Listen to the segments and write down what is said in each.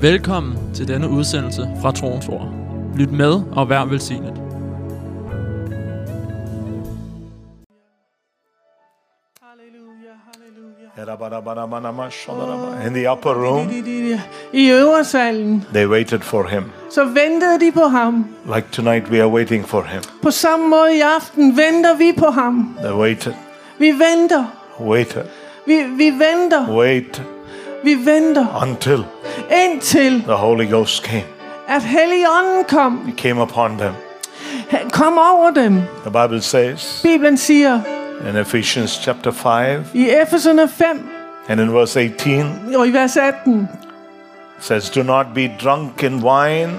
Velkommen til denne udsendelse fra Troens Ord. Lyt med og vær velsignet. In the upper room, I øversalen, they waited for him. så ventede de på ham. Like tonight, we are waiting for him. På samme måde i aften venter vi på ham. They waited, Vi venter. waited, Vi, vi venter. wait Vi venter. until Indtil the Holy Ghost came. at Helligånden kom. He came upon them. Han kom over dem. The Bible says Bibelen siger in Ephesians chapter 5 i Efeserne 5 and in verse 18, og i vers 18. says, Do not be drunk in wine,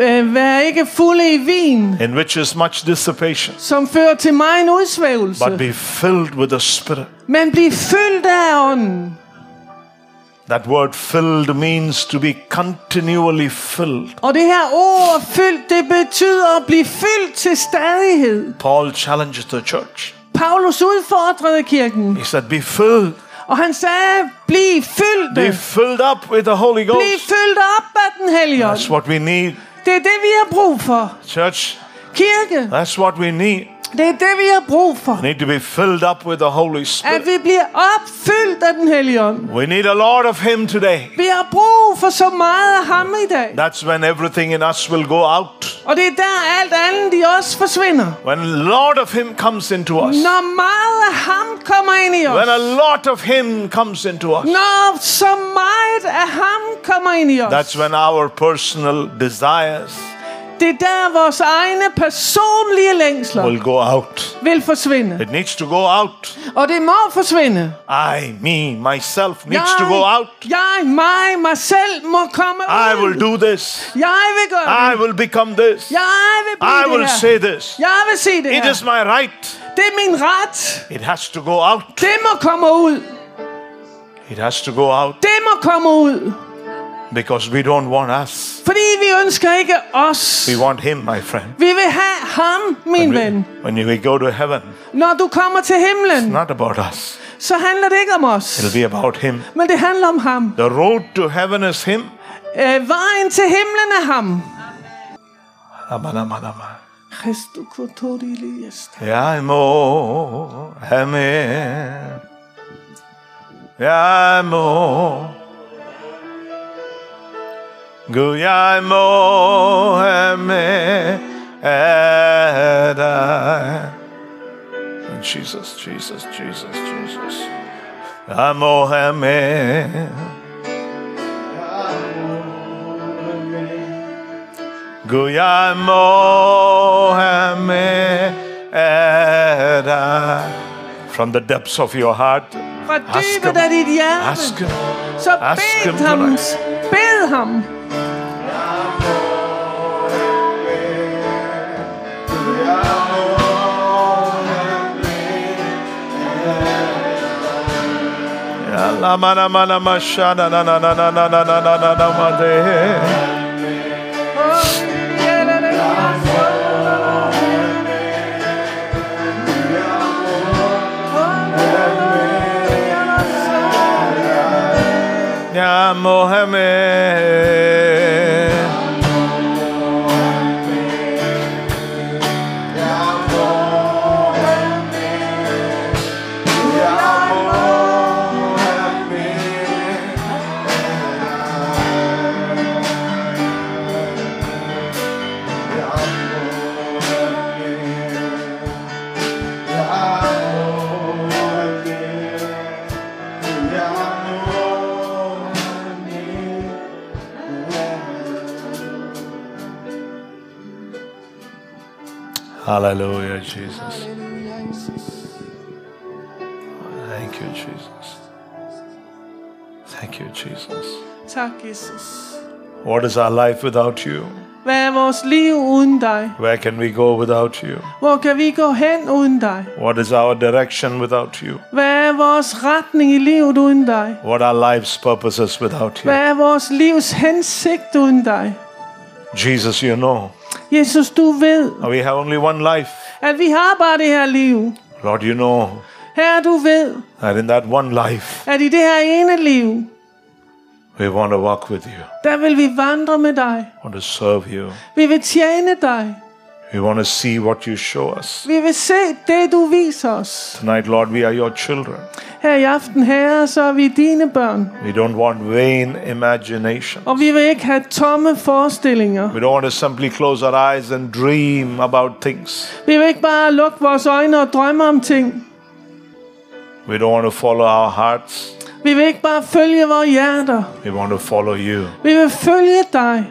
"Øh, Vær ikke fulde i vin, in which is much dissipation, som fører til mig en udsvævelse. but be filled with the Spirit. Men bliv fyldt af ånden. That word filled means to be continually filled. Og det her ord fyldt, det betyder at blive fyldt til stadighed. Paul challenges the church. Paulus udfordrede kirken, He said, Be filled. og han sagde, bliv fyldt. Be filled up with the Holy Bliv Ghost. fyldt op af den hellige ånd. That's what we need. Det er det, vi har brug for. Church, Kirke, that's what we need. Det er det, vi har brug for. We need to be filled up with the Holy Spirit. At vi bliver opfyldt af den hellige ånd. We need a lot of Him today. Vi har brug for så meget af ham i dag. That's when everything in us will go out. Og det er der alt andet i os forsvinder. When a lot of Him comes into us. Når meget af ham kommer ind i os. When a lot of Him comes into us. Når så meget af ham kommer ind i os. That's when our personal desires Det er der vores egne personlige længsler will go out. vil forsvinde. It needs to go out. Og det må forsvinde. I, me, myself needs to go out. jeg, mig, mig selv må komme I ud. will do this. Jeg vil gøre I det. will become this. Jeg vil blive I det will her. say this. Jeg vil sige det It her. is my right. Det er min ret. It has to go out. Det må komme ud. It has to go out Det må komme ud. because we don't want us. Fordi vi ønsker ikke os. We want Him, my friend. Vi vil have ham, min ven. When we go to heaven, Når du kommer til himlen, not about us. så handler det ikke om os. It'll be about Him. Men det handler om ham. The road to heaven is Him. Øh, vejen til himlen er ham. Amanamanama. Christu kotoriliest. Ya mo hame. Ya mo. Guyai Moheme Edai. Jesus, Jesus, Jesus, Jesus. Amoheme. Guyai Moheme Edai from the depths of your heart. Ask him, ask him. Ask him. Ask him. La mana mana mashana na na na na na na na na na na ma de. Ya Mohammed. Hallelujah, Jesus. Thank you, Jesus. Thank you, Jesus. Jesus. What is our life without you? Hvad er vores liv uden dig? Where can we go without you? Hvor kan vi gå hen uden dig? What is our direction without you? Hvad er vores retning i livet uden dig? What are life's purposes without Hvad you? er vores livs hensigt uden dig? Jesus, you know, Jesus, du ved, we have only one life. at vi har bare det her liv. Lord, you know Herre, du ved, that in that one life, at i det her ene liv, We want to walk with you. Der vil vi vandre med dig. want to serve you. Vi vil tjene dig. We want to see what you show us. Vi vil se det, du viser os. Tonight, Lord, we are your children. Her i aften, herre, så er vi dine børn. We don't want vain imagination. Og vi vil ikke have tomme forestillinger. We don't want to simply close our eyes and dream about things. Vi vil ikke bare lukke vores øjne og drømme om ting. We don't want to follow our hearts. Vi vil ikke bare følge vores hjerter. We want to follow you. Vi vil følge dig.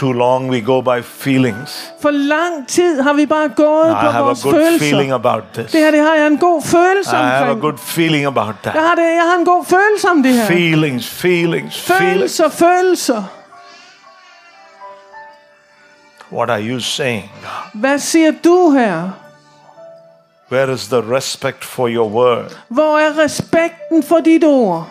Too long we go by feelings. For lang tid har vi bare gået I på have a good feeling about this. Det her, det har jeg en god følelse I have a omkring. good feeling about Jeg that. har, det, jeg har en god følelse om det her. Feelings, feelings, feelings. Følelser, følelser. What are you saying? Hvad siger du her? Where is the respect for your word? Hvor er respekten for dit ord?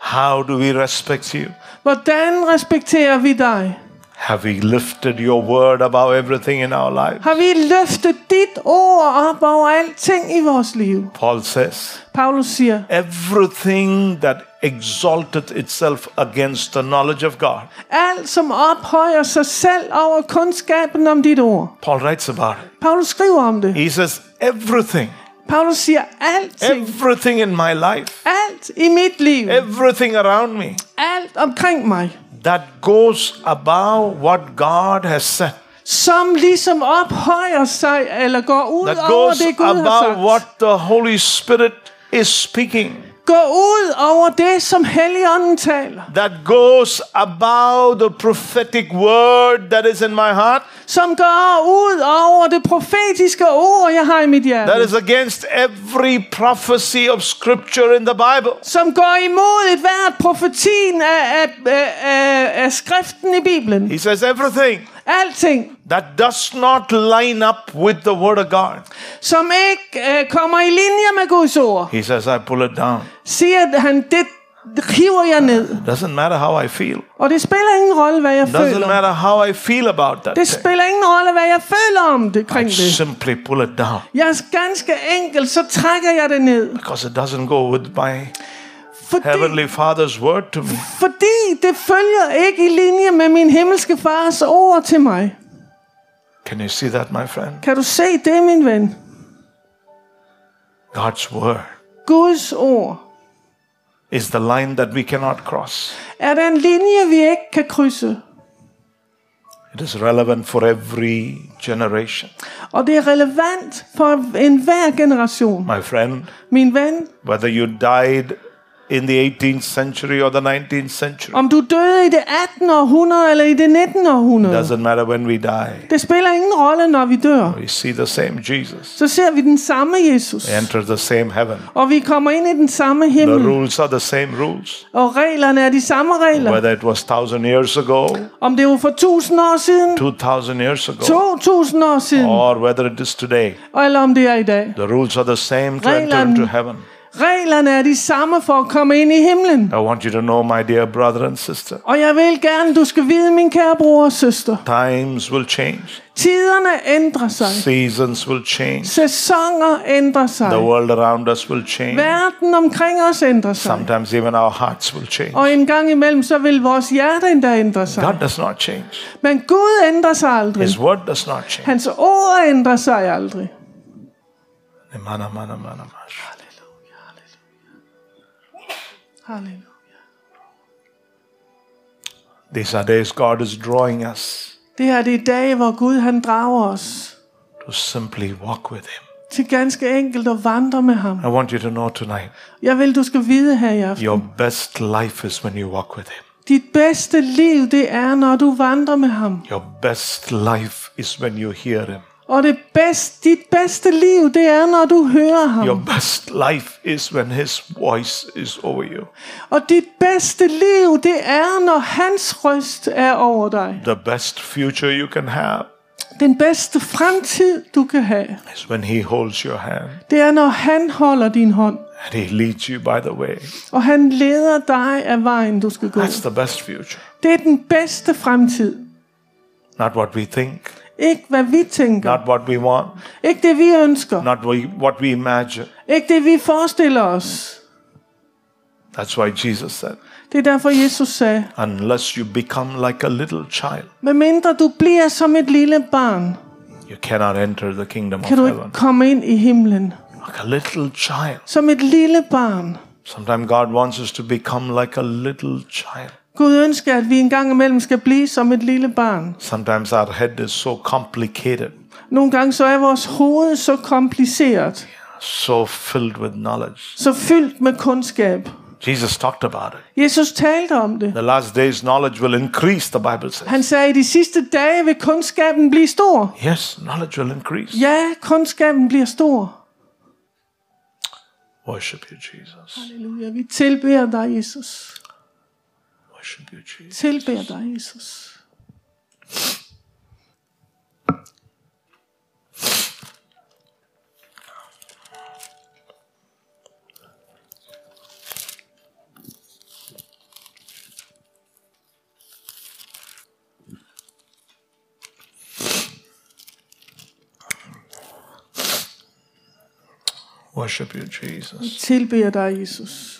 How do we respect you? Hvordan respekterer vi dig? Have we lifted your word above everything in our lives? Har vi løftet dit ord op over alting i vores liv? Paul says, Paulus siger, everything that exalted itself against the knowledge of God. alt som ophøjer sig selv over kundskaben om dit ord. Paul writes about it. Paulus skriver om det. He says, everything, Paulus siger, alting, everything in my life, alt i mit liv, everything around me. Alt omkring mig, that goes above what God has said, som ligesom ophøjer sig, eller går ud that over goes det, Gud har above sagt. what the Holy Spirit is speaking, Går ud over det, som Helligånden taler. that goes above the prophetic word that is in my heart, Som går ud over det profetiske ord, jeg har i mit hjerte. that is against every prophecy of Scripture in the Bible. som går imod et hvert profetien af, af, af, af, af skriften i Bibelen. He says, everything Alting, that does not line up with the Word of God. som ikke øh, kommer i linje med Guds ord, He says, I pull it down. siger han, det hiver jeg ned. Doesn't matter how I feel. Og det spiller ingen rolle, hvad jeg Doesn't føler. matter how I feel about that Det spiller ingen rolle, hvad jeg føler om det, I kring det. simply pull it down Jeg er ganske enkelt, så trækker jeg det ned. because it doesn't go with my Fordi, Heavenly Father's word to me. fordi det følger ikke i linje med min himmelske fars ord til mig. Can you see that, my friend? Kan du se det, min ven? God's word Guds ord is the line that we cannot cross. er der en linje, vi ikke kan krydse. It is relevant for every generation. Og det er relevant for enhver generation. My friend, Min ven, whether you died in the 18th century or the 19th century, om du døde i det 18. århundrede eller i det 19. århundrede, doesn't matter when we die. det spiller ingen rolle, når vi dør. We see the same Jesus. Så ser vi den samme Jesus. We enter the same heaven. Og vi kommer ind i den samme The himmel. rules are the same rules. Og reglerne er de samme regler. Whether it was 1000 years ago, Om det var for 1000 år siden, 2000 years ago, 2000 år siden, or whether it is today, eller om det er i dag. the rules are the same to enter Reglerne- into heaven. Reglerne er de samme for at komme ind i himlen. I want you to know, my dear brother and sister, Og jeg vil gerne, du skal vide, min kære bror og søster. times will change, Tiderne ændrer sig. seasons will change, Sæsoner ændrer sig. the world around us will change. Verden omkring os ændrer sig. Sometimes even our hearts will change. Og en gang imellem, så vil vores hjerte endda ændre sig. God does not change. Men Gud ændrer sig aldrig. His word does not change. Hans ord ændrer sig aldrig. Mana, mana, mana, mash. Halleluja. These are days God is drawing us Det her det er dage, hvor Gud han drager os to simply walk with Him. til ganske enkelt at vandre med ham. I want you to know tonight Jeg vil, du skal vide her i aften. your best life is when you walk with Him. Dit bedste liv, det er, når du vandrer med ham. Your best life is when you hear Him. Og det bedste, dit bedste liv, det er, når du hører ham. Your best life is when His voice is over you. Og dit bedste liv, det er, når hans røst er over dig. The best future you can have Den bedste fremtid, du kan have, is when He holds your hand det er, når han holder din hånd. and He leads you by the way. Og han leder dig af vejen, du skal gå. That's the best future. Det er den bedste fremtid. Not what we think, Ikke hvad vi tænker. not what we want, Ikke det, vi ønsker. not we- what we imagine, Ikke det, vi forestiller os. That's why Jesus said, Det er derfor, Jesus sagde, unless you become like a little child, medmindre du bliver som et lille barn, you cannot enter the kingdom of kan du ikke heaven. komme ind i himlen. Like a little child. Som et lille barn. Sometimes God wants us to become like a little child. Gud ønsker, at vi en gang imellem skal blive som et lille barn. Sometimes our head is so complicated, Nogle gange så er vores hoved så kompliceret, so filled with knowledge. så fyldt med kundskab. Jesus talked about it. Jesus talte om det. The last days knowledge will increase, the Bible says. Han sagde, at i de sidste dage vil kundskaben blive stor. Yes, knowledge will increase. Ja, kundskaben bliver stor. Worship you, Jesus. Halleluja. Vi tilbeder dig, Jesus. Worship you, Jesus. Tilbeder dig, Jesus. Worship you, Jesus. Tilbeder dig, Jesus.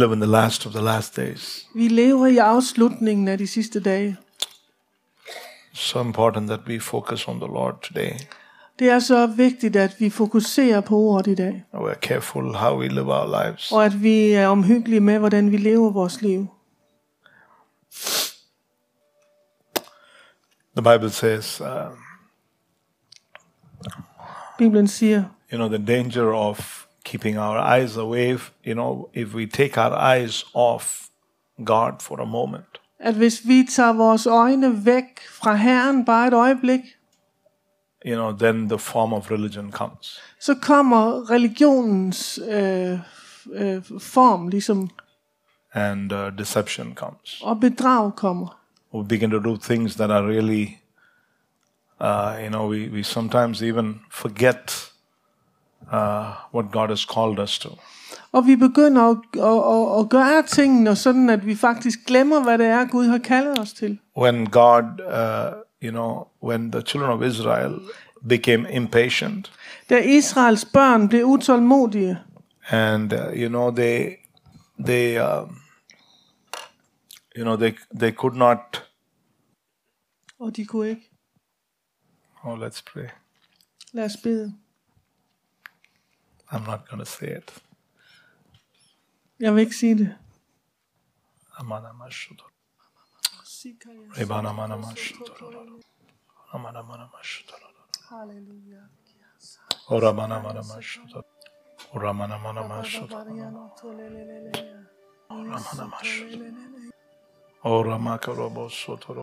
Live in the last of the last days. Vi lever i afslutningen af de sidste dage. So important that we focus on the Lord today. Det er så vigtigt, at vi fokuserer på ordet i dag. And we're careful how we live our lives. Og at vi er omhyggelige med, hvordan vi lever vores liv. The Bible says, um, Bibelen siger, you know, the danger of keeping our eyes away, you know, if we take our eyes off God for a moment, at hvis vi tager vores øjne væk fra Herren bare et øjeblik, you know, then the form of religion comes. så kommer religionens øh, øh, form ligesom, And uh, deception comes. og bedrag kommer. We begin to do things that are really, uh, you know, we, we sometimes even forget uh, what God has called us to. Og vi begynder at, at, at, at gøre tingene sådan, at vi faktisk glemmer, hvad det er, Gud har kaldet os til. When God, uh, you know, when the children of Israel became impatient Da Israels børn blev utålmodige, and, uh, you know, they, they, um, you know, they, they could not, og de kunne ikke. oh, let's pray. Lad os bede. I'm not going to say it. Avexida. Amanamashudur. Rebanamanamashudururu. Amanamanamashudururu. Hallelujah. Oramanamanamashudururu. Oramanamanamashudururu. Oramanamanamashudururu. Oramakarobosotororo.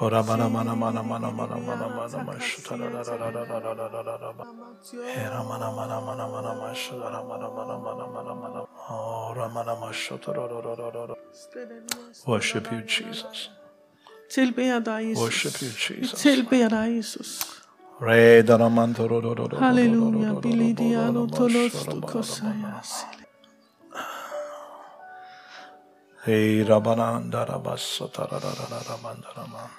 Ora makarobo sotoro. Ramana mana mashuto. Rararararara mandara masuto. Ramana mana mashuto. Rararararara bandoro bororo bosho. Remana mandoro boro boro bosho. Rararararara mandoro rororo bosho. Ramana mana mana mashuto. Rararararara bandoro roro. Terararararara bandoro roro bosho. Mandoro. Ora mana mana mana mana mana mana mana mashuta ra ra ra ra ra ra ra ra ra ra ra. Era mana mana mana mana mashuta ra mana mana mana mana mana. Ora mana mashuta ra ra ra ra ra ra. Worship you, Jesus. Tilbeder dig, Jesus. Worship you, Vi Jesus. tilbeder dig, Jesus. Re da ra man to ro ro ro ro. Halleluja. Bilidiano tolostu kosaya. Hey rabana da ra basso ta ra ra ra ra ra man da ra man. Halleluja. Shabbat holololololololol. Ramana mana mana mashuta ra ra ra. Halleluja, Jesus. I don't know why I'm just drawn to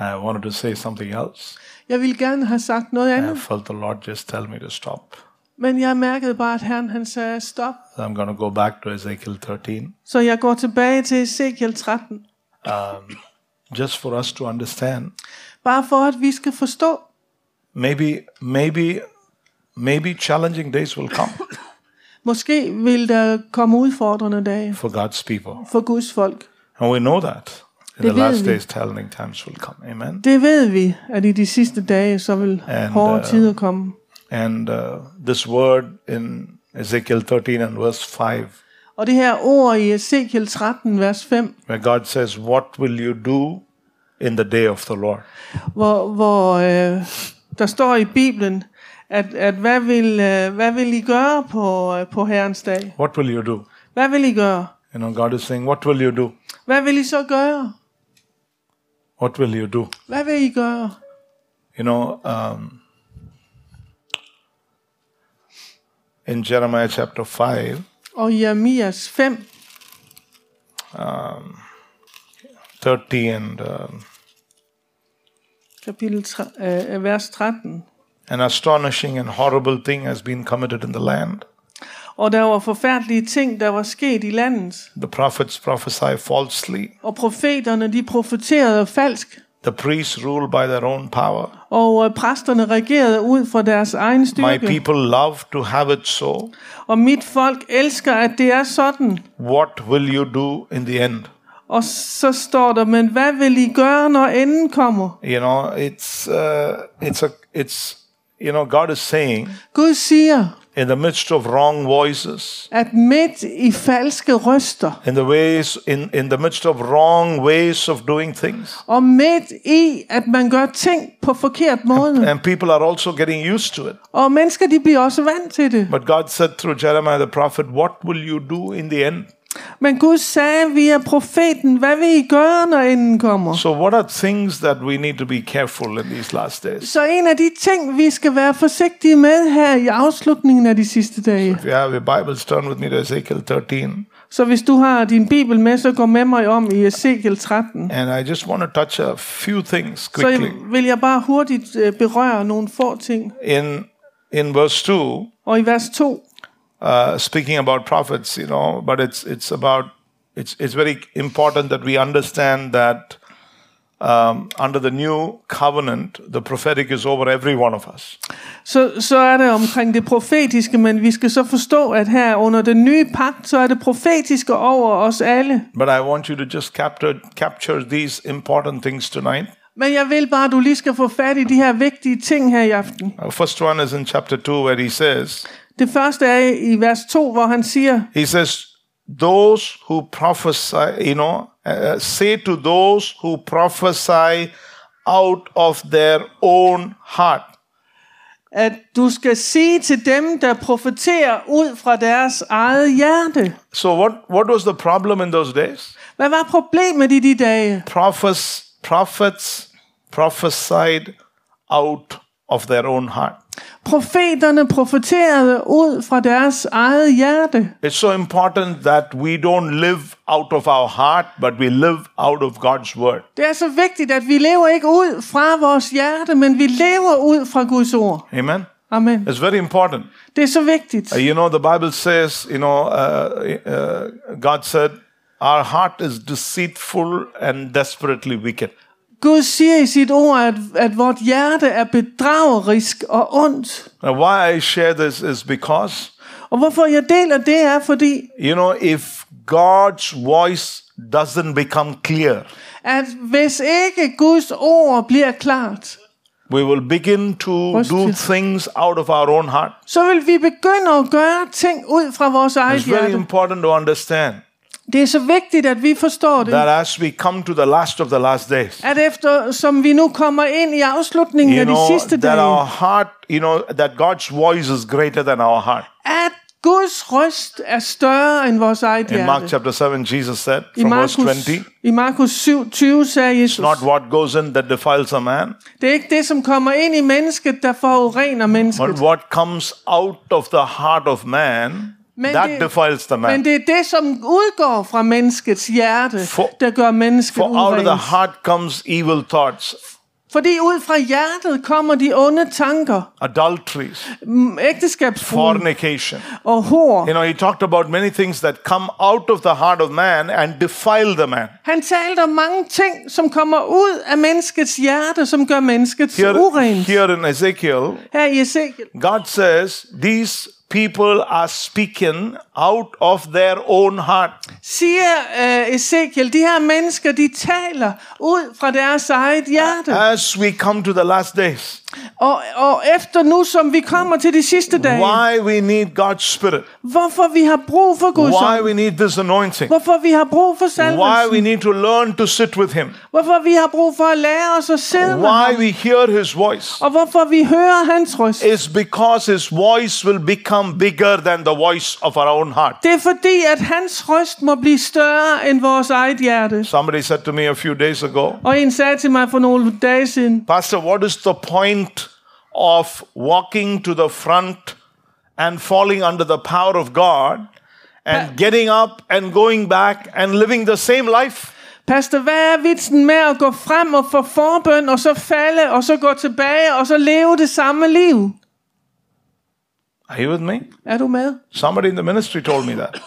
I wanted to say something else, Jeg ville gerne have sagt noget I andet, felt the Lord just tell me to stop. men jeg mærkede bare, at Herren han sagde stop. So I'm going to go back to Ezekiel 13. Så jeg går tilbage til Ezekiel 13. Um, just for us to understand. Bare for, at vi skal forstå. Maybe, maybe, maybe challenging days will come Måske vil der komme udfordrende dage for God's people. for Guds folk. And we know that. In Det the last days, challenging times will come. Amen. Det ved vi, at i de sidste dage, så vil And, hårde uh, tider komme. And uh, this word in Ezekiel 13 and verse 5, Og det her ord i Ezekiel 13, vers 5, where God says, What will you do in the day of the Lord? hvor, hvor øh, der står i Bibelen, at, at hvad, vil, øh, hvad vil I gøre på, øh, på Herrens dag? What will you do? Hvad vil I gøre? You know, God is saying, What will you do? Hvad vil I så gøre? What will you do? Hvad vil I gøre? You know, um, in Jeremiah chapter 5, Og Jeremias 5, 30 and um, kapitel 3, øh, vers 13. an astonishing and horrible thing has been committed in the land. Og der var forfærdelige ting, der var sket i landet. The prophets prophesy falsely. Og profeterne, de profeterede falsk. The priests rule by their own power. Og øh, præsterne regerede ud fra deres egen My styrke. people love to have it so. Og mit folk elsker, at det er sådan. What will you do in the end? Og så står der, men hvad vil I gøre, når enden kommer? You know, it's uh, it's a it's you know God is saying Gud siger, in the midst of wrong voices, at midt i falske røster, in the ways in in the midst of wrong ways of doing things, og midt i, at man gør ting på forkert måde, and people are also getting used to it. og mennesker, de bliver også vant til det. But God said through Jeremiah the prophet, "What will you do in the end?" Men Gud sagde via profeten, hvad vil I gøre, når enden kommer? So, what are things that we need to be careful in these last days? Så en af de ting, vi skal være forsigtige med her i afslutningen af de sidste dage. If you have your Bibles, turn with me to Ezekiel 13. Så hvis du har din bibel med, så gå med mig om i Ezekiel 13. And I just want to touch a few things Så quickly. vil jeg bare hurtigt øh, berøre nogle få ting. In in verse 2, Og i vers 2, uh, speaking about prophets, you know, but it's it's about it's it's very important that we understand that um, under the new covenant, the prophetic is over every one of us. så, så er det omkring det profetiske, men vi skal så forstå, at her under den nye pagt, så er det profetiske over os alle. But I want you to just capture capture these important things tonight. Men jeg vil bare, at du lige skal få fat i de her vigtige ting her i aften. Uh, first one is in chapter 2, where he says, Det første er i vers 2, hvor han siger, He says, Those who prophesy, you know, uh, say to those who prophesy out of their own heart. at du skal sige til dem, der profeterer ud fra deres eget hjerte. So, what, what was the problem in those days? Hvad var problemet i de dage? Prophets, prophets prophesied out of their own heart. Profeterne profeterede ud fra deres eget hjerte. It's so important that we don't live out of our heart, but we live out of God's word. Det er så vigtigt, at vi lever ikke ud fra vores hjerte, men vi lever ud fra Guds ord. Amen. Amen. It's very important. Det er så vigtigt. Uh, you know, the Bible says, you know, uh, uh, God said, our heart is deceitful and desperately wicked. Gud siger i sit ord, at, at vort hjerte er bedragerisk og ondt. Now, why I share this is because, Og hvorfor jeg deler det er, fordi you know, if God's voice doesn't become clear, at hvis ikke Guds ord bliver klart, we will begin to do things out of our own heart. så vil vi begynde at gøre ting ud fra vores eget It's very hjerte. important to understand Det er så vigtigt, at vi forstår det. that as we come to the last of the last days, At efter som vi nu kommer ind i afslutningen you af de know, sidste that our dage, heart, you know, that God's voice is greater than our heart. at Guds røst er større end vores eget In Mark hjerte. chapter 7, Jesus said, from verse Markus, 20, I Markus 7, 20 sagde Jesus, not what goes in that defiles a man, det er ikke det, som kommer ind i mennesket, der forurener but mennesket. what comes out of the heart of man, Men that det- defiles the man. Men det er det, som udgår fra menneskets hjerte, For- der gør mennesket For out of the heart comes evil thoughts, Fordi ud fra hjertet kommer de onde tanker, adulteries, ægteskabsbrud fornication. og hår. You know, he talked about many things that come out of the heart of man and defile the man. Han talte om mange ting, som kommer ud af menneskets hjerte, som gør mennesket urent. here in Ezekiel, Her i Ezekiel. God says these people are speaking out of their own heart. Siger uh, Ezekiel, de her mennesker, de taler ud fra deres eget hjerte. As we come to the last days, Og, og efter nu, som vi kommer til de sidste dage, why we need God's Spirit, hvorfor vi har brug for Guds why we need this anointing, hvorfor vi har brug for why we salvelsen, need to learn to sit with Him, hvorfor vi har brug for at lære os at sidde med why we hear His voice, og hvorfor vi hører hans røst. is because His voice will become bigger than the voice of our own heart. Det er fordi, at hans røst må blive større end vores eget hjerte. Somebody said to me a few days ago, Og en sagde til mig for nogle dage siden, Pastor, what is the point of walking to the front and falling under the power of God and getting up and going back and living the same life? Pastor, hvad er vitsen med at gå frem og få forbøn, og så falde, og så gå tilbage, og så leve det samme liv? Are you with me? Er du med? Somebody in the ministry told me that.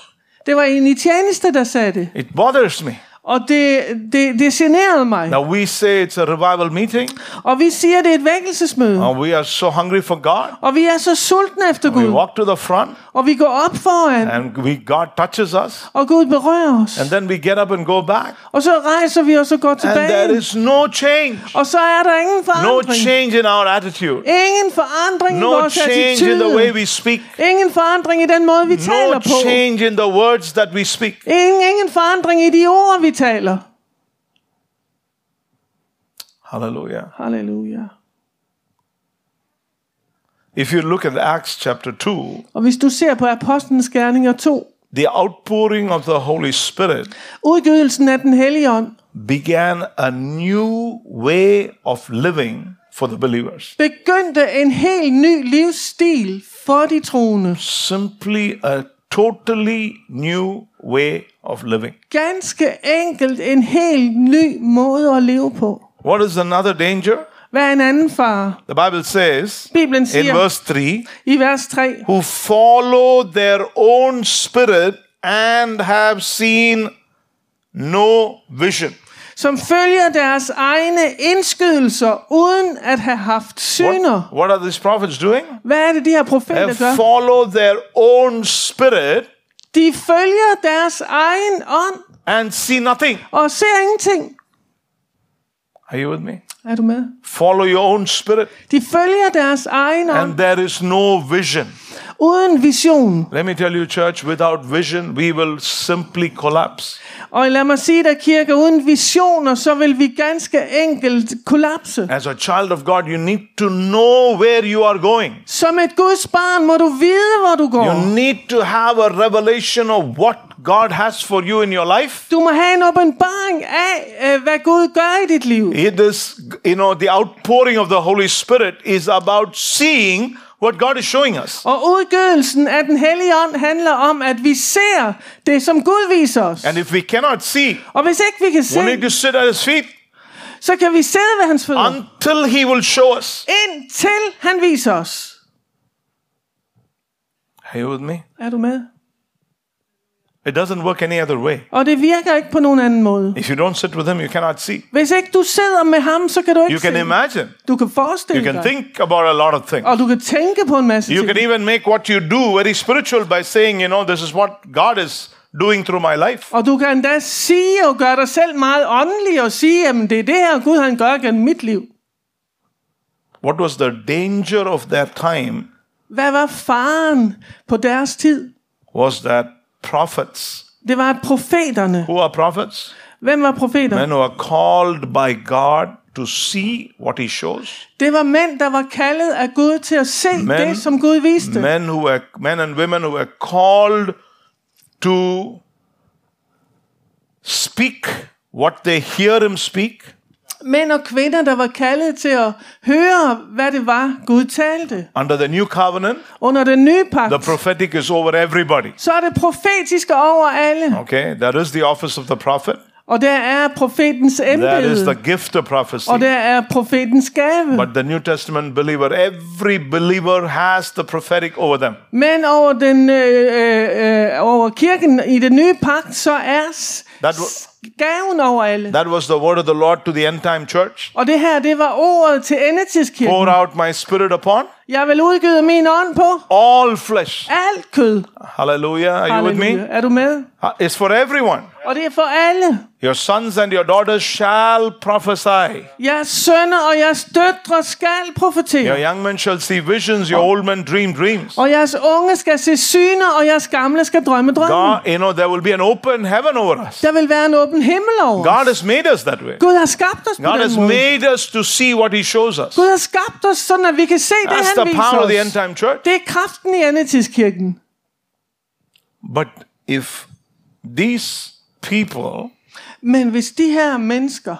Det var en i tjeneste, der sagde det. It bothers me. Og det, det, det generede mig. Now we say it's a revival meeting Og vi siger, det er et vækkelsesmøde. and we are so hungry for God. Og vi er så sultne efter We Gud. walk to the front Og vi går op foran, and we God touches us og Gud berører os. and then we get up and go back Og så rejser vi os og går and there tilbage. is no change. Og så er der ingen No forandring. change in our attitude. Ingen forandring i No vores change in the way attitude. we speak. Ingen forandring i den måde, vi taler No på. change in the words that we speak. Ingen, ingen forandring i de ord, vi taler. Hallelujah. Halleluja. If you look at Acts chapter 2, Og hvis du ser på Apostlenes Gerninger 2, the outpouring of the Holy Spirit udgydelsen af den hellige ånd, began a new way of living for the believers. begyndte en helt ny livsstil for de troende. Simply a totally new way of living. Ganske enkelt en helt ny måde at leve på. What is another danger? Hvad er en anden far? The Bible says Bibelen in verse 3 i vers 3, who follow their own spirit and have seen no vision. Som følger deres egne indskydelser, uden at have haft syner. What, what are these prophets doing? Hvad er det, de her profeter gør? follow their own spirit De følger deres egen ånd and see nothing. og ser ingenting. Are you with me? Er du med? Follow your own spirit, De følger deres egen ånd and there is no vision. Uden vision. Let me tell you, church, without vision, we will simply collapse. Og lad mig sige dig, kirke, uden visioner, så vil vi ganske enkelt kollapse. As a child of God, you need to know where you are going. Som et Guds barn må du vide, hvor du You går. need to have a revelation of what God has for you in your life. Du må have en åbenbaring af, øh, hvad Gud gør i dit liv. It is, you know, the outpouring of the Holy Spirit is about seeing what God is showing us. Og udgydelsen af den hellige ånd handler om, at vi ser det, som Gud viser os. And if we cannot see, Og hvis ikke vi kan we need se, to sit at His feet så kan vi sidde ved hans fødder, until He will show us. indtil han viser os. Are you with me? Er du med? It doesn't work any other way. Og det virker ikke på nogen anden måde. If you don't sit with Him, you cannot see. Hvis ikke du sidder med ham, så kan du You ikke can se. imagine. Du kan You forestille can dig. think about a lot of things. Og du kan tænke på en masse You ting. can even make what you do very spiritual by saying, you know, this is what God is doing through my life. Og du kan endda sige og gøre dig selv meget åndelig og sige, at det er det her Gud han gør gennem mit liv. What was the danger of that time Hvad var faren på deres tid? was that prophets, Det var profeterne. who are prophets? Hvem var profeter? Men who are called by God to see what He shows. Det var mænd, der var kaldet af Gud til at se Men- det, som Gud viste. Men who are men and women who are called to speak what they hear Him speak Mænd og kvinder, der var kaldet til at høre, hvad det var, Gud talte. under the new covenant. Under den nye pagt, The prophetic is over everybody. så er det profetiske over alle. Okay, that is the office of the prophet. Og der er profetens That is the embede. gift of prophecy. Og der er profetens gave. But the New Testament believer, every believer has the prophetic over them. Men over, den, øh, øh, øh, over kirken i den nye pagt, så er That gaven over alle. That was the word of the Lord to the end time church. Og det her, det var ordet til endetidskirken. Pour out my spirit upon Jeg vil udgyde min ånd på all flesh. alt kød. Hallelujah. Are you with Halleluja. me? Er du med? Uh, It's for everyone. Og det er for alle. Your sons and your daughters shall prophesy. Jeres sønner og jeres døtre skal Your profetere. young men shall see visions, your old men dream dreams. Og jeres unge skal se syner, og jeres gamle skal drømme drømme. God, you know, there will be an open heaven over us. Der vil være en åben himmel over God os. has made us that way. Gud har skabt os på God den has måde. made us to see what He shows us. Gud har skabt os, sådan at vi kan se det, That's han the power of the end time church. Det er kraften i endetidskirken. But if these people Men hvis de her mennesker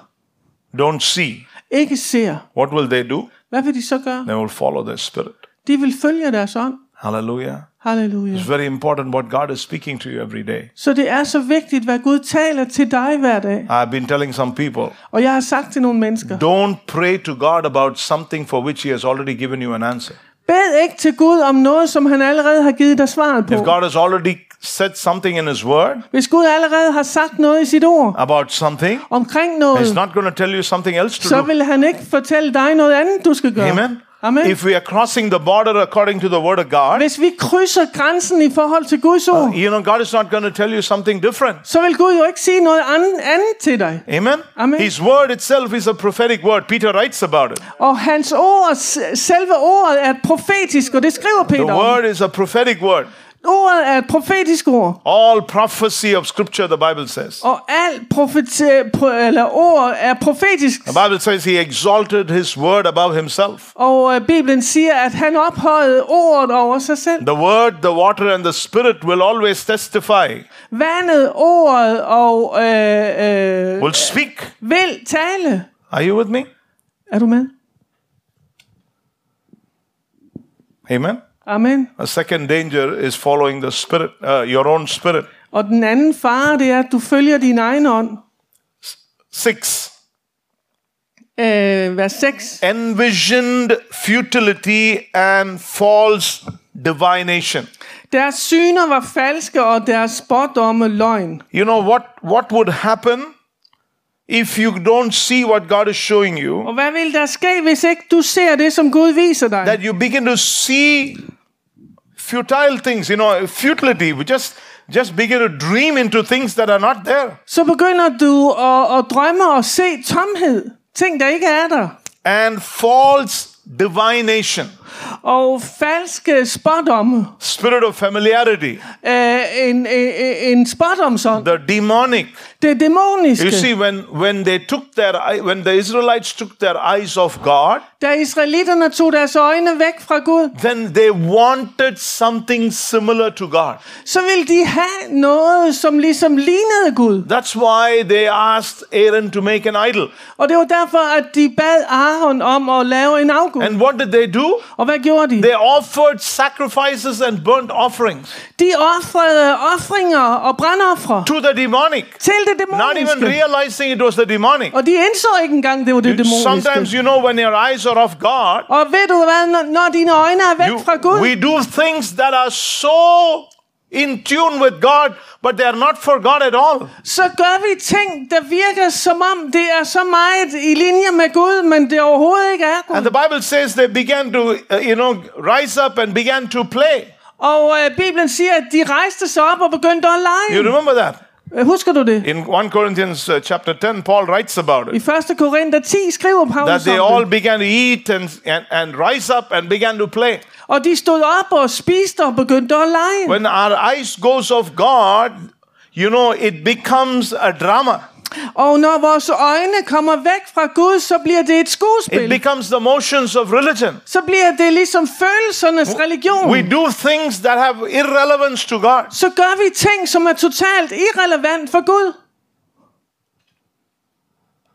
don't see, ikke ser, what will they do? hvad vil de så gøre? They will follow their spirit. De vil følge deres ånd. Hallelujah. Halleluja. It's very important what God is speaking to you every day. Så det er så vigtigt, hvad Gud taler til dig hver dag. I've been telling some people, Og jeg har sagt til nogle mennesker, don't pray to God about something for which He has already given you an answer. bed ikke til Gud om noget, som han allerede har givet dig svaret If på. God has already said something in His Word Hvis Gud allerede har sagt noget i sit ord about something, omkring He's noget, not going to tell you something else to så do. vil han ikke fortælle dig noget andet, du skal gøre. Amen. Amen. If we are crossing the border according to the Word of God, Hvis vi krydser grænsen i forhold til Guds ord, you know, God is not going to tell you something different. så vil Gud jo ikke sige noget andet, andet til dig. Amen? Amen. His word itself is a prophetic word. Peter writes about it. Og hans ord, selve ordet er profetisk, og det skriver The Peter om. word is a prophetic word. Ordet er et profetisk ord. All prophecy of Scripture, the Bible says. Og alt profet, pro, eller ord er profetisk. The Bible says he exalted his word above himself. Og øh, Bibelen siger, at han ophøjede ordet over sig selv. The word, the water, and the spirit will always testify, Vandet, ordet og øh, øh, will speak. vil tale. Are you with me? Er du med? Amen. Amen. A second danger is following the spirit, uh, your own spirit. Og den anden fare, det er, at du følger din egen ånd. Six, Øh, vers 6. envisioned futility and false divination. Deres syner var falske, og deres spådomme løgn. You know what, what would happen if you don't see what God is showing you? Og hvad vil der ske, hvis ikke du ser det, som Gud viser dig? That you begin to see futile things, you know, futility. We just just begin to dream into things that are not there. Så begynder du at, at drømme og se tomhed. Ting, der ikke er der. And false divination, Og falske spådomme. spirit of familiarity, Øh, en, en, en spådomsånd. the demonic. Det dæmoniske. You see, when when they took their when the Israelites took their eyes off God, Da israelitterne tog deres øjne væk fra Gud, then they wanted something similar to God. så ville de have noget, som ligesom lignede Gud. That's why they asked Aaron to make an idol. Og det var derfor, at de bad Aaron om at lave en afgud. And what did they do? Og hvad gjorde de? They offered sacrifices and burnt offerings De offrede offringer og brandoffre to the demonic, til det not even realizing it was the demonic. Og de indså ikke engang, det var det Sometimes, you know, when your eyes are off God, Og ved du hvad, når, når dine øjne er væk you, fra Gud, we do things that are so in tune with God, but they are not for God at all. så gør vi ting, der virker som om, det er så meget i linje med Gud, men det overhovedet ikke er And the Bible says they began to, uh, you know, rise up and began to play. Og øh, Bibelen siger, at de rejste sig op og begyndte at You lege. remember that? Øh, Husker du det? In 1 Corinthians uh, chapter 10, Paul writes about I it. 1. Korinther 10 skriver That Paulus they om all began to eat and, and, and rise up and began to play. Og de stod op og spiste og begyndte at lege. When our eyes goes off God, you know, it becomes a drama. Og når vores øjne kommer væk fra Gud, så bliver det et It skuespil. becomes the motions of religion. Så bliver det ligesom følelsernes religion. We do things that have irrelevance to God. Så gør vi ting, som er totalt irrelevant for Gud.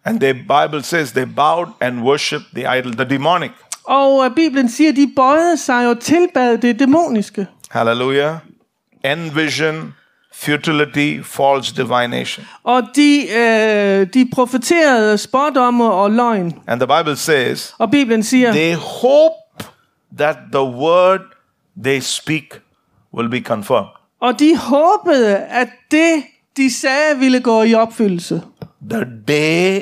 And the Bible says they bowed and worshiped the idol, the demonic. Og øh, Bibelen siger, de bøjede sig og tilbad det dæmoniske. Hallelujah. Envision futility, false divination. Og de, øh, de profeterede spådomme og løgn. And the Bible says, Og Bibelen siger, they hope that the word they speak will be confirmed. og de håbede, at det, de sagde, ville gå i opfyldelse. The day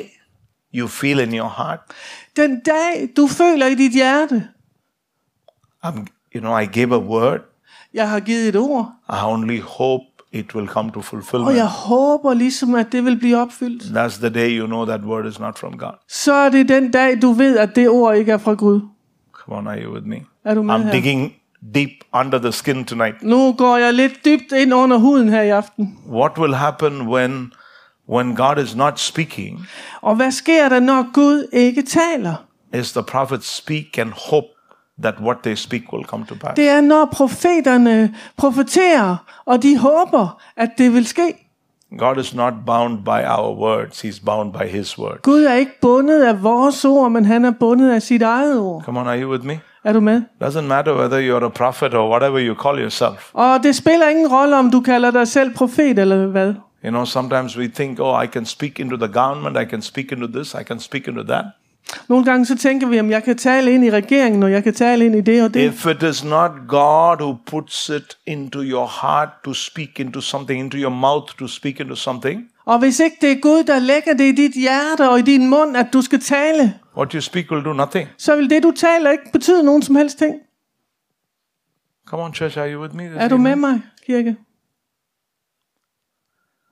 you feel in your heart, Den dag, du føler i dit hjerte, I'm, you know, I gave a word, jeg har givet et ord, I only hope it will come to og fulfillment. jeg håber ligesom, at det vil blive opfyldt. That's the day you know that word is not from God. Så er det den dag, du ved, at det ord ikke er fra Gud. Come on, are you with me? Er du med I'm her? digging deep under the skin tonight. Nu går jeg lidt dybt ind under huden her i aften. What will happen when when God is not speaking? Og hvad sker der, når Gud ikke taler? Is the prophets speak and hope that what they speak will come to pass? Det er, når profeterne profeterer, og de håber, at det vil ske. God is not bound by our words, He's bound by His word. Gud er ikke bundet af vores ord, men han er bundet af sit eget ord. Come on, are you with me? Er du med? Doesn't matter whether you're a prophet or whatever you call yourself. Og det spiller ingen rolle, om du kalder dig selv profet eller hvad. You know, sometimes we think, oh, I can speak into the government, I can speak into this, I can speak into that. Nogle gange så tænker vi, om jeg kan tale ind i regeringen, og jeg kan tale ind i det og det. If it is not God who puts it into your heart to speak into something, into your mouth to speak into something, Og hvis ikke det er Gud, der lægger det i dit hjerte og i din mund, at du skal tale, what you speak will do nothing. så vil det, du taler, ikke betyde nogen som helst ting. Come on, church, are you with me? Er du med mig, kirke?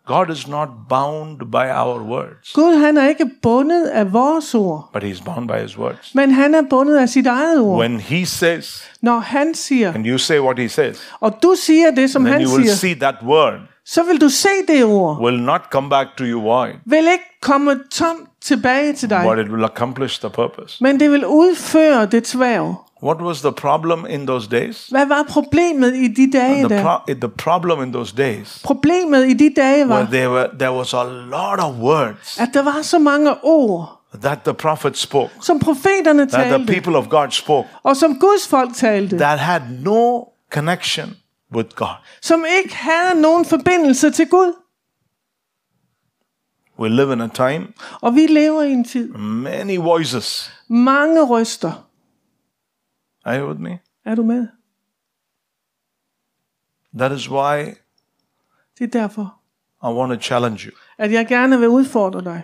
God is not bound by our words, Gud, han er ikke bundet af vores ord, but He's bound by His words. men han er bundet af sit eget ord. When He says, Når han siger, and you say what He says, og du siger det, som then han you will siger, see that word så vil du se det ord. will not come back to you void, Vil ikke komme tomt tilbage til dig, but it will accomplish the purpose. men det vil udføre det tværv. What was the problem in those days? Hvad var problemet i de dage The, pro- the problem in those days Problemet i de dage var, there were there was a lot of words at der var så mange ord, that the prophet spoke, som profeterne that the talte, people of God spoke, og som Guds folk talte, that had no connection with God. som ikke havde nogen forbindelse til Gud. We live in a time, Og vi lever i en tid. many voices. Mange røster. Are you with me? Er du med? That is why Det er derfor, I want to challenge you. at jeg gerne vil udfordre dig.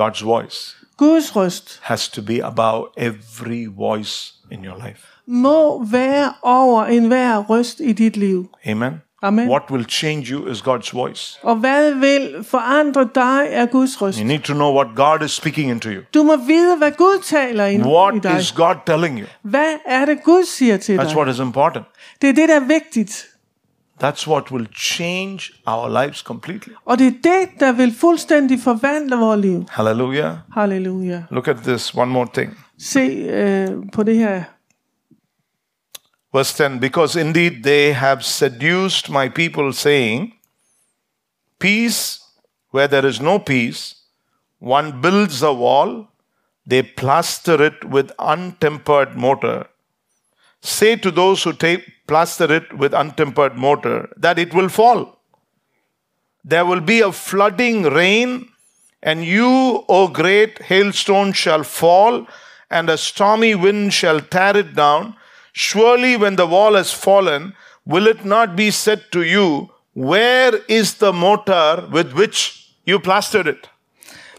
God's voice Guds røst has to be above every voice in your life. må være over enhver røst i dit liv. Amen. Amen. What will change you is God's voice. Og hvad vil forandre dig er Guds røst. You need to know what God is speaking into you. Du må vide, hvad Gud taler ind i What dig. is God telling you? Hvad er det, Gud siger til That's dig? what is important. Det er det, der er vigtigt. That's what will change our lives completely. Og det er det, der vil fuldstændig forvandle vores liv. Hallelujah. Halleluja. Look at this one more thing. Se øh, på det her. Verse 10 Because indeed they have seduced my people, saying, Peace where there is no peace. One builds a wall, they plaster it with untempered mortar. Say to those who take, plaster it with untempered mortar that it will fall. There will be a flooding rain, and you, O great hailstone, shall fall, and a stormy wind shall tear it down. Surely, when the wall has fallen, will it not be said to you, Where is the mortar with which you plastered it?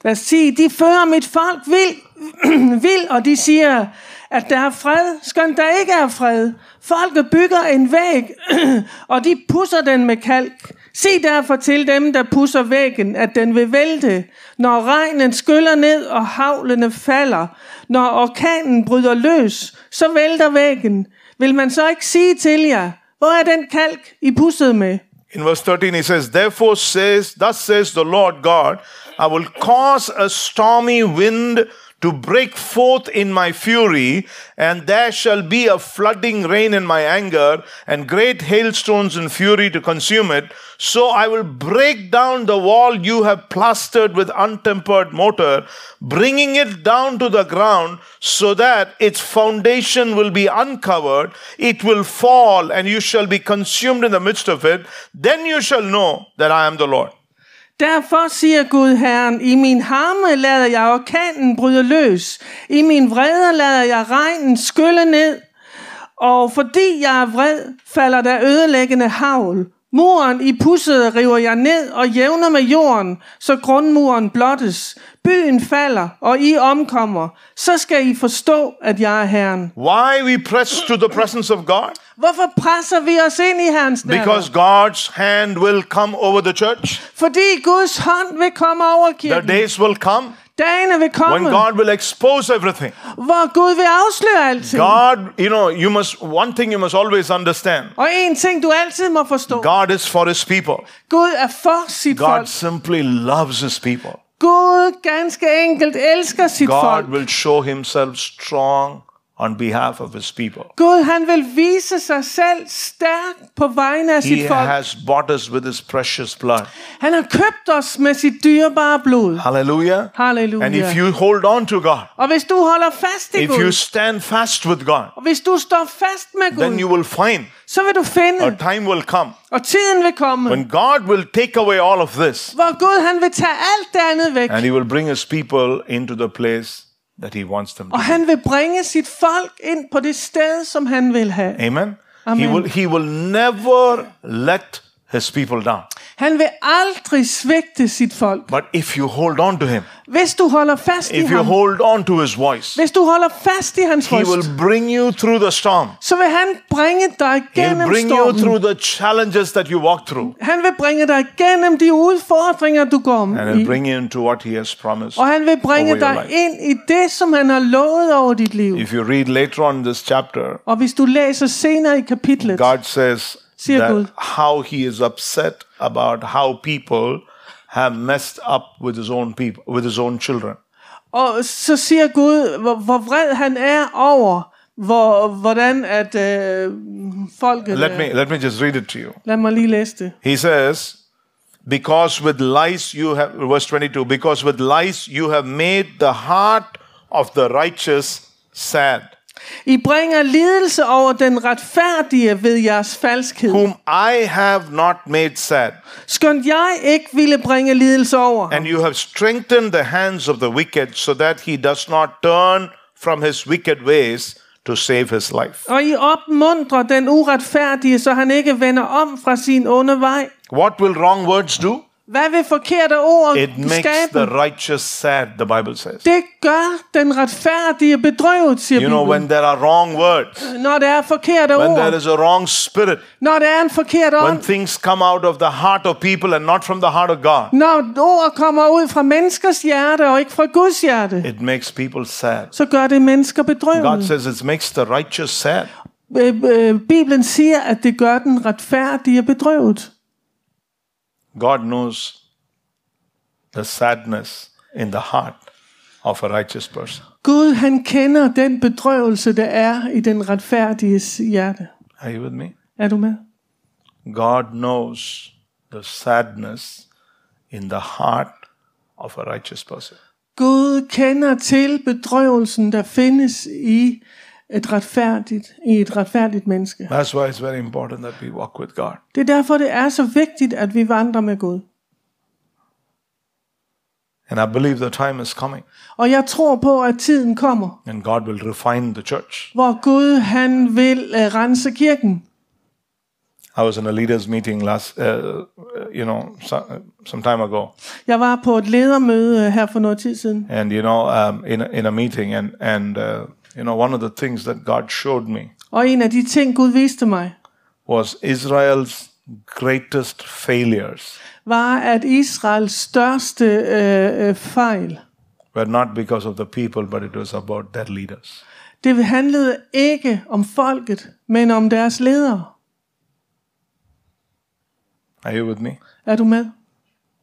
Vers 10. De fører mit folk vild, vild, og de siger, at der er fred, skønt der ikke er fred. Folket bygger en væg, og de pusser den med kalk. Se derfor til dem, der pusser væggen, at den vil vælte, når regnen skyller ned og havlene falder. Når orkanen bryder løs, så vælter væggen. Vil man så ikke sige til jer, hvor er den kalk, I pussede med? In verse 13, he says, Therefore says, thus says the Lord God, I will cause a stormy wind to break forth in my fury, and there shall be a flooding rain in my anger, and great hailstones in fury to consume it. So I will break down the wall you have plastered with untempered mortar, bringing it down to the ground, so that its foundation will be uncovered. It will fall, and you shall be consumed in the midst of it. Then you shall know that I am the Lord. Derfor siger Gud Herren, i min harme lader jeg orkanen bryde løs. I min vrede lader jeg regnen skylle ned. Og fordi jeg er vred, falder der ødelæggende havl. Muren i pusset river jeg ned og jævner med jorden, så grundmuren blottes. Byen falder, og I omkommer. Så skal I forstå, at jeg er Herren. Why we press to the presence of God? Hvorfor presser vi os ind i Herrens nærvær? Because God's hand will come over the church. Fordi Guds hånd vil komme over The kirken. days will come Dagene vil when komme, God will expose everything. hvor Gud vil afsløre alting. God, you know, you must, one thing you must always understand Og en ting, du altid må forstå. God is for his people. Gud er for sit God folk. simply loves his people. Gud ganske enkelt elsker sit God folk. will show himself strong on behalf of his people. Gud, han vil vise sig selv stærk på vegne af He sit folk. has bought us with his precious blood. Han har købt os med sit dyrebare blod. Hallelujah. Halleluja. And if you hold on to God, Og hvis du holder fast i if you stand fast with God, og hvis du står fast med then you will find så vil du a finde, time will come og tiden vil komme, when God will take away all of this hvor Gud han vil tage alt det andet væk. and he will bring his people into the place that he wants them to Og han vil bringe sit folk ind på det sted, som han vil have. Amen. He will he will never let his people down. Han vil aldrig svigte sit folk. But if you hold on to him, Hvis du holder fast i if you ham, hold on to his voice, hvis du holder fast i hans he røst, will bring you through the storm. så vil han bringe dig gennem bring you stormen. through the challenges that you walk through. Han vil bringe dig gennem de udfordringer, du går And med he'll bring you into what he has promised. Og han vil bringe dig ind i det, som han har lovet over dit liv. If you read later on this chapter, Og hvis du læser senere i kapitlet, God says. That how he is upset about how people have messed up with his own people, with his own children. og så siger Gud, hvor, hvor vred han er over, hvor, hvordan at øh, folket... Let øh, me let me just read it to you. Lad mig lige læse det. He says, because with lies you have verse 22, because with lies you have made the heart of the righteous sad, I bringer lidelse over den retfærdige ved jeres falskhed. whom I have not made sad. Skønt jeg ikke ville bringe lidelse over. And you have strengthened the hands of the wicked so that he does not turn from his wicked ways to save his life. Og I opmuntrer den uretfærdige, så han ikke vender om fra sin onde vej. What will wrong words do? Hvad vil forkerte ord It makes skabe? the righteous sad, the Bible says. Det gør den retfærdige bedrøvet, siger You know, Bibelen. when there are wrong words, Når der er forkerte when ord, there is a wrong spirit, når der er en forkert when ånd, things come out of the heart of people and not from the heart of God, når ord kommer ud fra menneskers hjerte og ikke fra Guds hjerte, it makes people sad. så gør det mennesker God bedrøvet. says it makes the righteous sad. Øh, øh, Bibelen siger, at det gør den retfærdige bedrøvet. God knows the sadness in the heart of a righteous person. Gud, han kender den bedrøvelse, der er i den retfærdiges hjerte. Are you with me? Er du med? God knows the sadness in the heart of a righteous person. Gud kender til bedrøvelsen, der findes i et retfærdigt, i et retfærdigt menneske. That's why it's very important that we walk with God. Det er derfor, det er så vigtigt, at vi vandrer med Gud. And I believe the time is coming Og jeg tror på, at tiden kommer, and God will refine the church. hvor Gud han vil uh, rense kirken. I was in a leaders meeting last, uh, you know, some, some time ago, Jeg var på et ledermøde uh, her for noget tid siden, and you know, um, in a, in a meeting, and and uh, you know, one of the things that God showed me og en af de ting, Gud viste mig, was Israel's greatest failures var, at Israels største uh, uh, fejl, were not because of the people, but it was about their leaders. det handlede ikke om folket, men om deres ledere. Are you with me? Er du med?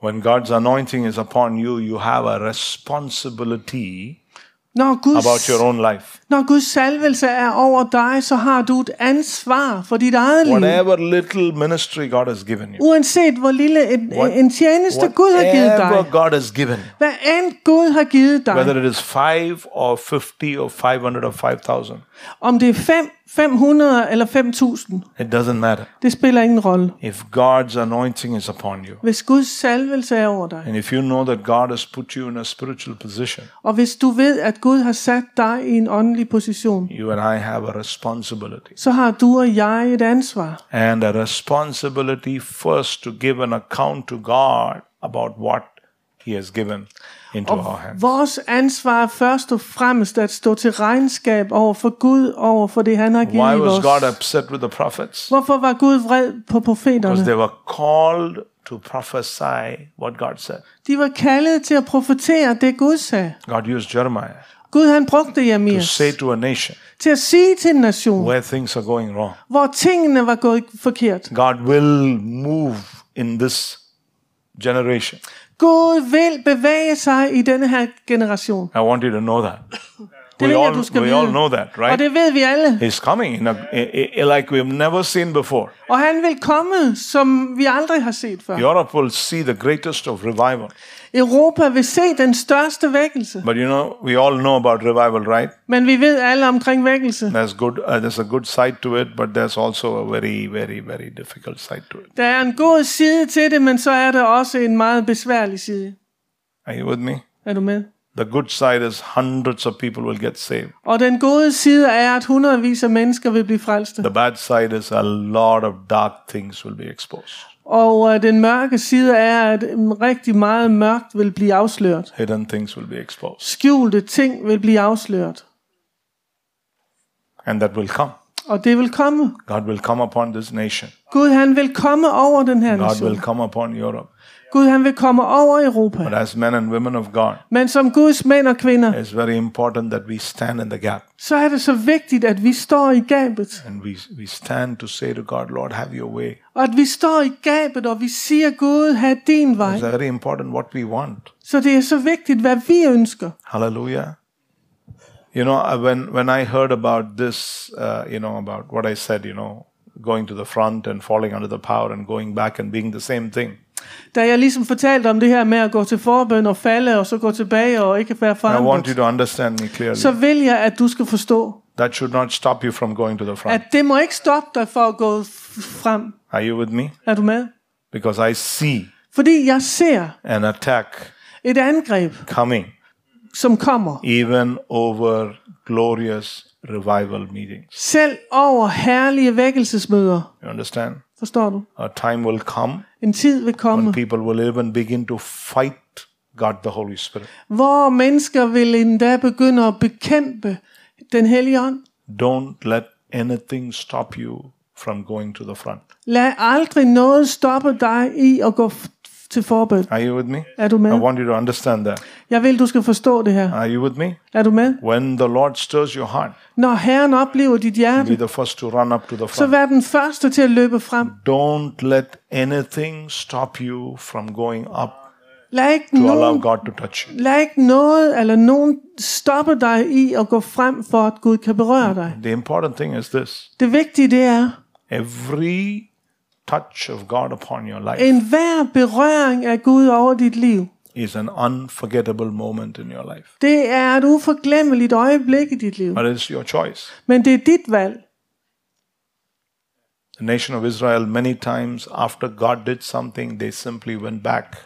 When God's anointing is upon you, you have a responsibility Når Guds, about your own life. når Guds salvelse er over dig, så har du et ansvar for dit eget liv. Whatever little ministry God has given you, Uanset hvor lille en, en tjeneste Gud har givet whatever dig. God has given Hvad end Gud har givet dig. whether it is five or 50 or 500 or 5,000, Om det er 5, 500 eller 5.000. it doesn't matter. Det spiller ingen rolle. If God's anointing is upon you, Hvis Guds salvelse er over dig. and if you know that God has put you in a spiritual position, Og hvis du ved, at Gud har sat dig i en åndelig position. you and I have a responsibility. Så har du og jeg et ansvar. And a responsibility first to give an account to God about what He has given into our hands. Vores ansvar er først og fremmest at stå til regnskab over for Gud, over for det han har Why givet was God os. upset with the prophets? Hvorfor var Gud vred på Because profeterne? they were called to prophesy what God said. De var kaldet til at profetere det Gud sagde. God used Jeremiah Gud han brugte to Jeremias say to a nation til at sige til en nation, where things are going wrong. hvor tingene var gået forkert. God will move in this generation. Gud vil bevæge sig i denne her generation. I want you to know that. Det We jeg, all, du skal we vide. all know that, Og right? det ved vi alle. He's coming in a, i- like we've never seen before. Og han vil komme, som vi aldrig har set før. Europe will see the greatest of revival. Europa vil se den største vækkelse. But you know, we all know about revival, right? Men vi ved alle omkring vækkelse. There's good, uh, there's a good side to it, but there's also a very, very, very difficult side to it. Der er en god side til det, men så er der også en meget besværlig side. Are you with me? Er du med? The good side is hundreds of people will get saved. Og den gode side er, at hundredvis af mennesker vil blive frelste. The bad side is a lot of dark things will be exposed. Og uh, den mørke side er, at mm, rigtig meget mørkt vil blive afsløret. Hidden things will be exposed. Skjulte ting vil blive afsløret. And that will come. Og det vil komme. God will come upon this nation. Gud han vil komme over den her God will nation. come upon Europe. Gud han vil komme over Europa. But as men and women of God, Men som Guds mænd og kvinder, it's very important that we stand in the gap. så er det så vigtigt, at vi står i gabet. And we, we stand to say to God, Lord, have your way. Og at vi står i gabet, og vi siger, Gud, have din vej. It's very important what we want. Så det er så vigtigt, hvad vi ønsker. Hallelujah. You know, uh, when, when I heard about this, uh, you know, about what I said, you know, going to the front and falling under the power and going back and being the same thing. Da jeg ligesom fortalte om det her med at gå til forbøn og falde, og så gå tilbage og ikke være I want you forandret, to understand me clearly. så vil jeg, at du skal forstå, That should not stop you from going to the front. at det må ikke stoppe dig for at gå frem. Are you with me? Er du med? Because I see Fordi jeg ser an attack et angreb, coming som kommer, even over glorious revival meetings. selv over herlige vækkelsesmøder. You understand? Forstår du? A time will come En tid vil komme, when people will even begin to fight God the Holy Spirit. hvor mennesker vil endda begynde at bekæmpe den hellige ånd. Don't let anything stop you from going to the front. Lad aldrig noget stoppe dig i at gå til forbøn. Are you with me? Er du I med? want you to understand that. Jeg vil, du skal forstå det her. Are you with me? Er du med? When the Lord stirs your heart, Når Herren oplever dit be hjerte, the first to run up to the så front. vær den første til at løbe frem. Don't let anything stop you from going up Lad ikke, to allow nogen, God to touch you. lad ikke noget eller nogen stoppe dig i at gå frem, for at Gud kan berøre dig. The important thing is this Det vigtige det er, every touch of God upon your life en hver berøring af Gud over dit liv, is an unforgettable moment in your life. det er et uforglemmeligt øjeblik i dit liv. But it's your choice. Men det er dit valg. The nation of Israel, many times after God did something, they simply went back.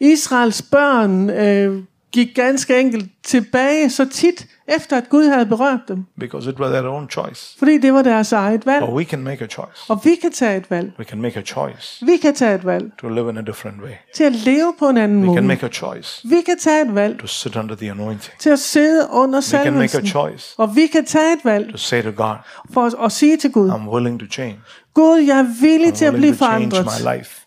Israels børn øh, gik ganske enkelt tilbage så tit, efter at Gud havde berørt dem. because it was their own choice. Fordi det var deres eget valg. But we can make a choice. Og vi kan tage et valg. We can make a choice Vi kan tage et valg to live in a different way. til at leve på en anden We can måde. make a choice Vi kan tage et valg to sit under the anointing. til at sidde under We can make a salvelsen. choice Og vi kan tage et valg to say to God, for at sige til Gud, I'm willing to change. Gud, jeg er villig I'm til at blive forandret.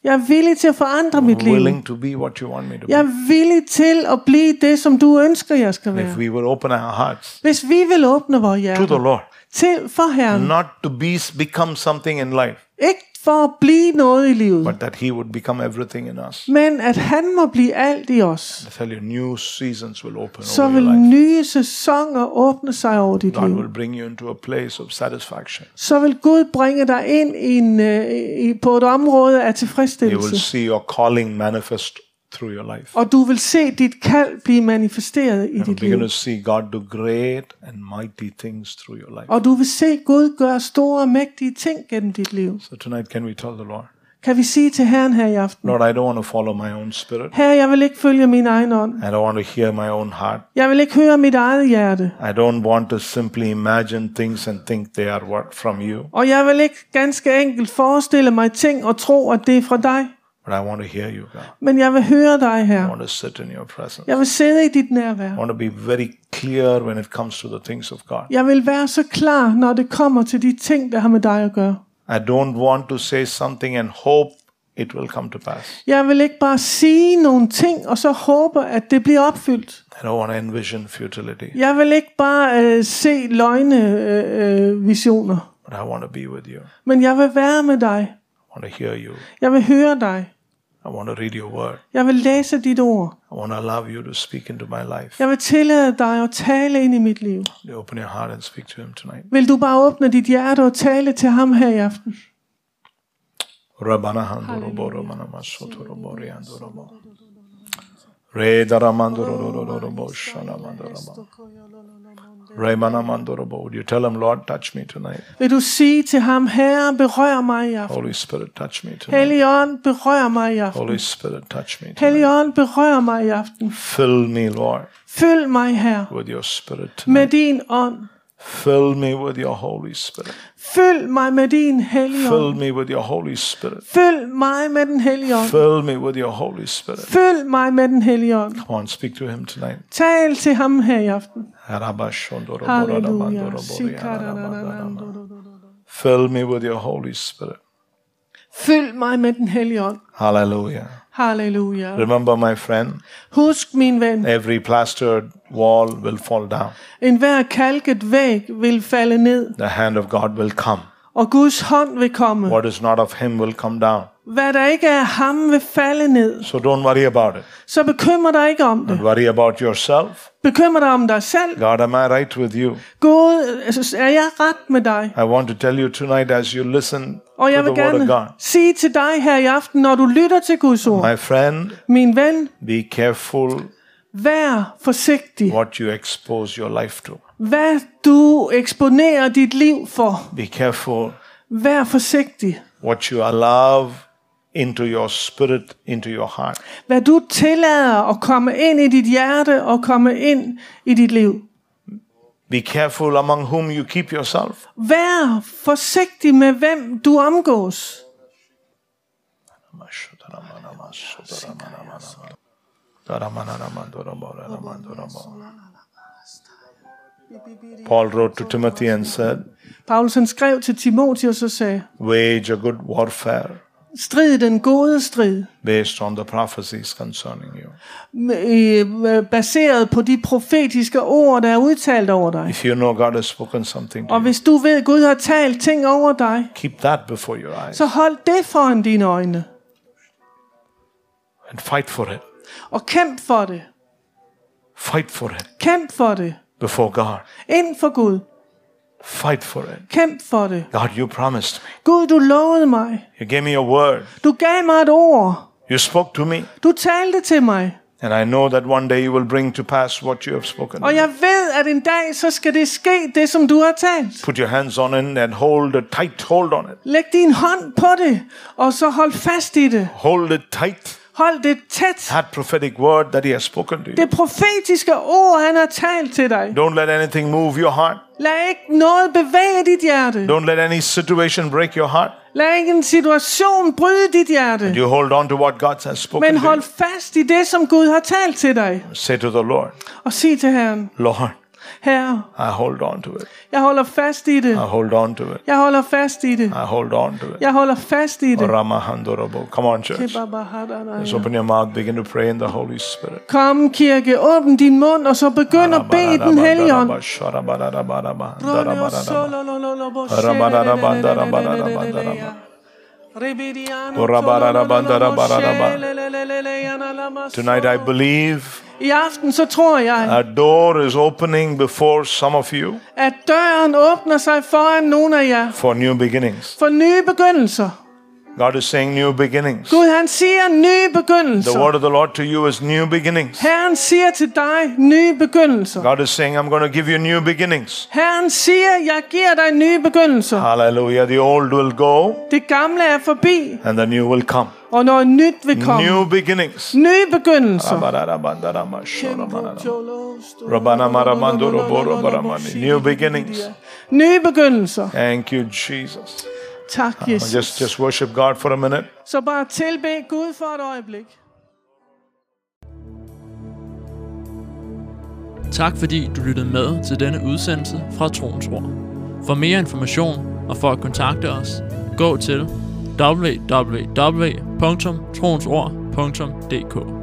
Jeg er villig til at forandre mit I'm liv. willing to be what you want me to Jeg be. er villig til at blive det, som du ønsker, jeg skal If være. we will open our hearts Hvis vi vil åbne vores to the hjerte Lord, til for Herren, not to be become something in life, Ikke for at blive noget i livet, but that He would become everything in us. men at han må blive alt i os. I tell you, new seasons will open Så over vil your life. nye sæsoner åbne sig over dit God liv. will bring you into a place of satisfaction. Så vil Gud bringe dig ind i en, øh, i, på et område af You will tilfredsstillelse. see your calling manifest through your life. Og du vil se dit kald blive manifesteret i You're dit going liv. to see God do great and mighty things through your life. Og du vil se Gud gøre store og mægtige ting gennem dit liv. So tonight, can we tell the Lord, Kan vi sige til Herren her i aften, Lord, I don't want to follow my own spirit. Herre, jeg vil ikke følge min egen ånd. I don't want to hear my own heart. Jeg vil ikke høre mit eget hjerte. I don't want to simply imagine things and think they are what from you, Og jeg vil ikke ganske enkelt forestille mig ting og tro, at det er fra dig. But I want to hear you, God. Men jeg vil høre dig I her. want to sit in your presence. Jeg vil sidde i dit I nærvær. want to be very clear when it comes to the things of God. Jeg vil være så klar, når det kommer til de ting, der har med dig at gøre. I don't want to say something and hope it will come to pass. Jeg vil ikke bare sige nogle ting, og så håbe, at det bliver opfyldt. I don't want to envision futility, Jeg vil ikke bare øh, se løgne øh, øh, visioner, but I want to be with you. men jeg vil være med dig. I want to hear you. Jeg vil høre dig. I want to read your word. Jeg vil læse dit ord. I want to allow you to speak into my life. Jeg vil tillade dig at tale ind i mit liv. You open your heart and speak to him tonight. Vil du bare åbne dit hjerte og tale til ham her i aften? Rabana handoro boro mana masotoro bori andoro bo. Re dara mandoro ro ro ro ro bo shana mandoro bo. Would you tell him, Lord, touch me tonight? Vil du sige til ham, Herre, berør mig i aften. Holy Spirit, touch me tonight. Helligånd, berør mig i aften. Holy Spirit, touch me tonight. Helligånd, berør mig i aften. Fill me, Lord, Følg mig her with your Spirit med tonight. din ånd. Fill me with your Holy Spirit. Følg mig med din hellige Fill ånd. me with your Holy Spirit. Følg mig med den hellige ånd. Fill me with your Holy Spirit. Følg mig med den hellige ånd. Come on, speak to him tonight. Tal til ham her i aften. Harabashondoro boro da Halleluja. mandoro Hallelujah. Remember, my friend, Husk, min ven, every plastered wall will fall down. en hver kalket væg vil falde ned, The hand of God will come. og Guds hånd vil komme. What is not of Him will come down. Hvad der ikke er ham, vil falde ned. So don't worry about it. Så bekymr dig ikke om det. Don't worry about yourself. Bekymr dig om dig selv. God, am I right with you? Gud, altså, er jeg ret med dig? I want to tell you tonight as you listen Og jeg to vil the word of God. gerne sige til dig her i aften, når du lytter til Guds ord. My friend, Min ven, be careful vær forsigtig. what you expose your life to. Hvad du eksponerer dit liv for. Be careful Vær forsigtig. what you allow into your spirit, into your heart. Hvad du tillader at komme ind i dit hjerte og komme ind i dit liv. Be careful among whom you keep yourself. Vær forsigtig med, hvem du omgås. Paul wrote to Timothy and said, Paulus han skrev til Timotheus og sagde, Wage a good warfare strid den gode strid, based on the prophecies concerning you. øh, baseret på de profetiske ord, der er udtalt over dig. If you know God has spoken something to Og hvis du ved, at Gud har talt ting over dig, keep that before your eyes så hold det foran dine øjne. and fight for it. Og kæmp for det. Fight for it Kæmp for det. before God. Ind for Gud. Fight for it. Kæmp for det. God, you promised me. Gud, du lovede mig. You gave me your word. Du gav mig et ord. You spoke to me. Du talte til mig. And I know that one day you will bring to pass what you have spoken. Og jeg ved, at en dag, så skal det ske, det som du har talt. Put your hands on it and hold a tight hold on it. Læg din hånd på det, og så hold fast i det. Hold it tight. Hold det tæt. That prophetic word that He has spoken to you. Det profetiske ord, han har talt til dig. Don't let anything move your heart. Lad ikke noget bevæge dit hjerte. Don't let any situation break your heart. Lad ikke en situation bryde dit hjerte. You hold on to what God has spoken Men hold fast i det, som Gud har talt til dig. Say to the Lord, Og sig til Herren, Lord, Herre, I hold on to it. jeg holder fast i det. I hold on to it. Jeg holder fast i det. I hold on to it. Jeg holder fast i det. Ramahandorobo. Come on, church. Let's open your mouth. Begin to pray in the Holy Spirit. Kom, kirke, åbn din mund, og så begynd at bede i den hellige ånd. Tonight I believe I aften så tror jeg, a door is opening before some of you at døren åbner sig foran nogle af jer for new beginnings. for nye begyndelser. God is saying new beginnings. Gud han siger nye The word of the Lord to you is new beginnings. Herren siger til dig nye begyndelser. God is saying, I'm going to give you new beginnings. Herren siger, jeg giver dig nye begyndelser. Hallelujah. The old will go Det gamle er forbi, and the new will come. og noget nyt vil komme. New beginnings. Nye begyndelser. New beginnings. Nye begyndelser. Thank you, Jesus. Tak, Jesus. Just, just worship God for a minute. Så bare tilbe Gud for et øjeblik. Tak fordi du lyttede med til denne udsendelse fra Troens Ord. For mere information og for at kontakte os, gå til www.troensord.dk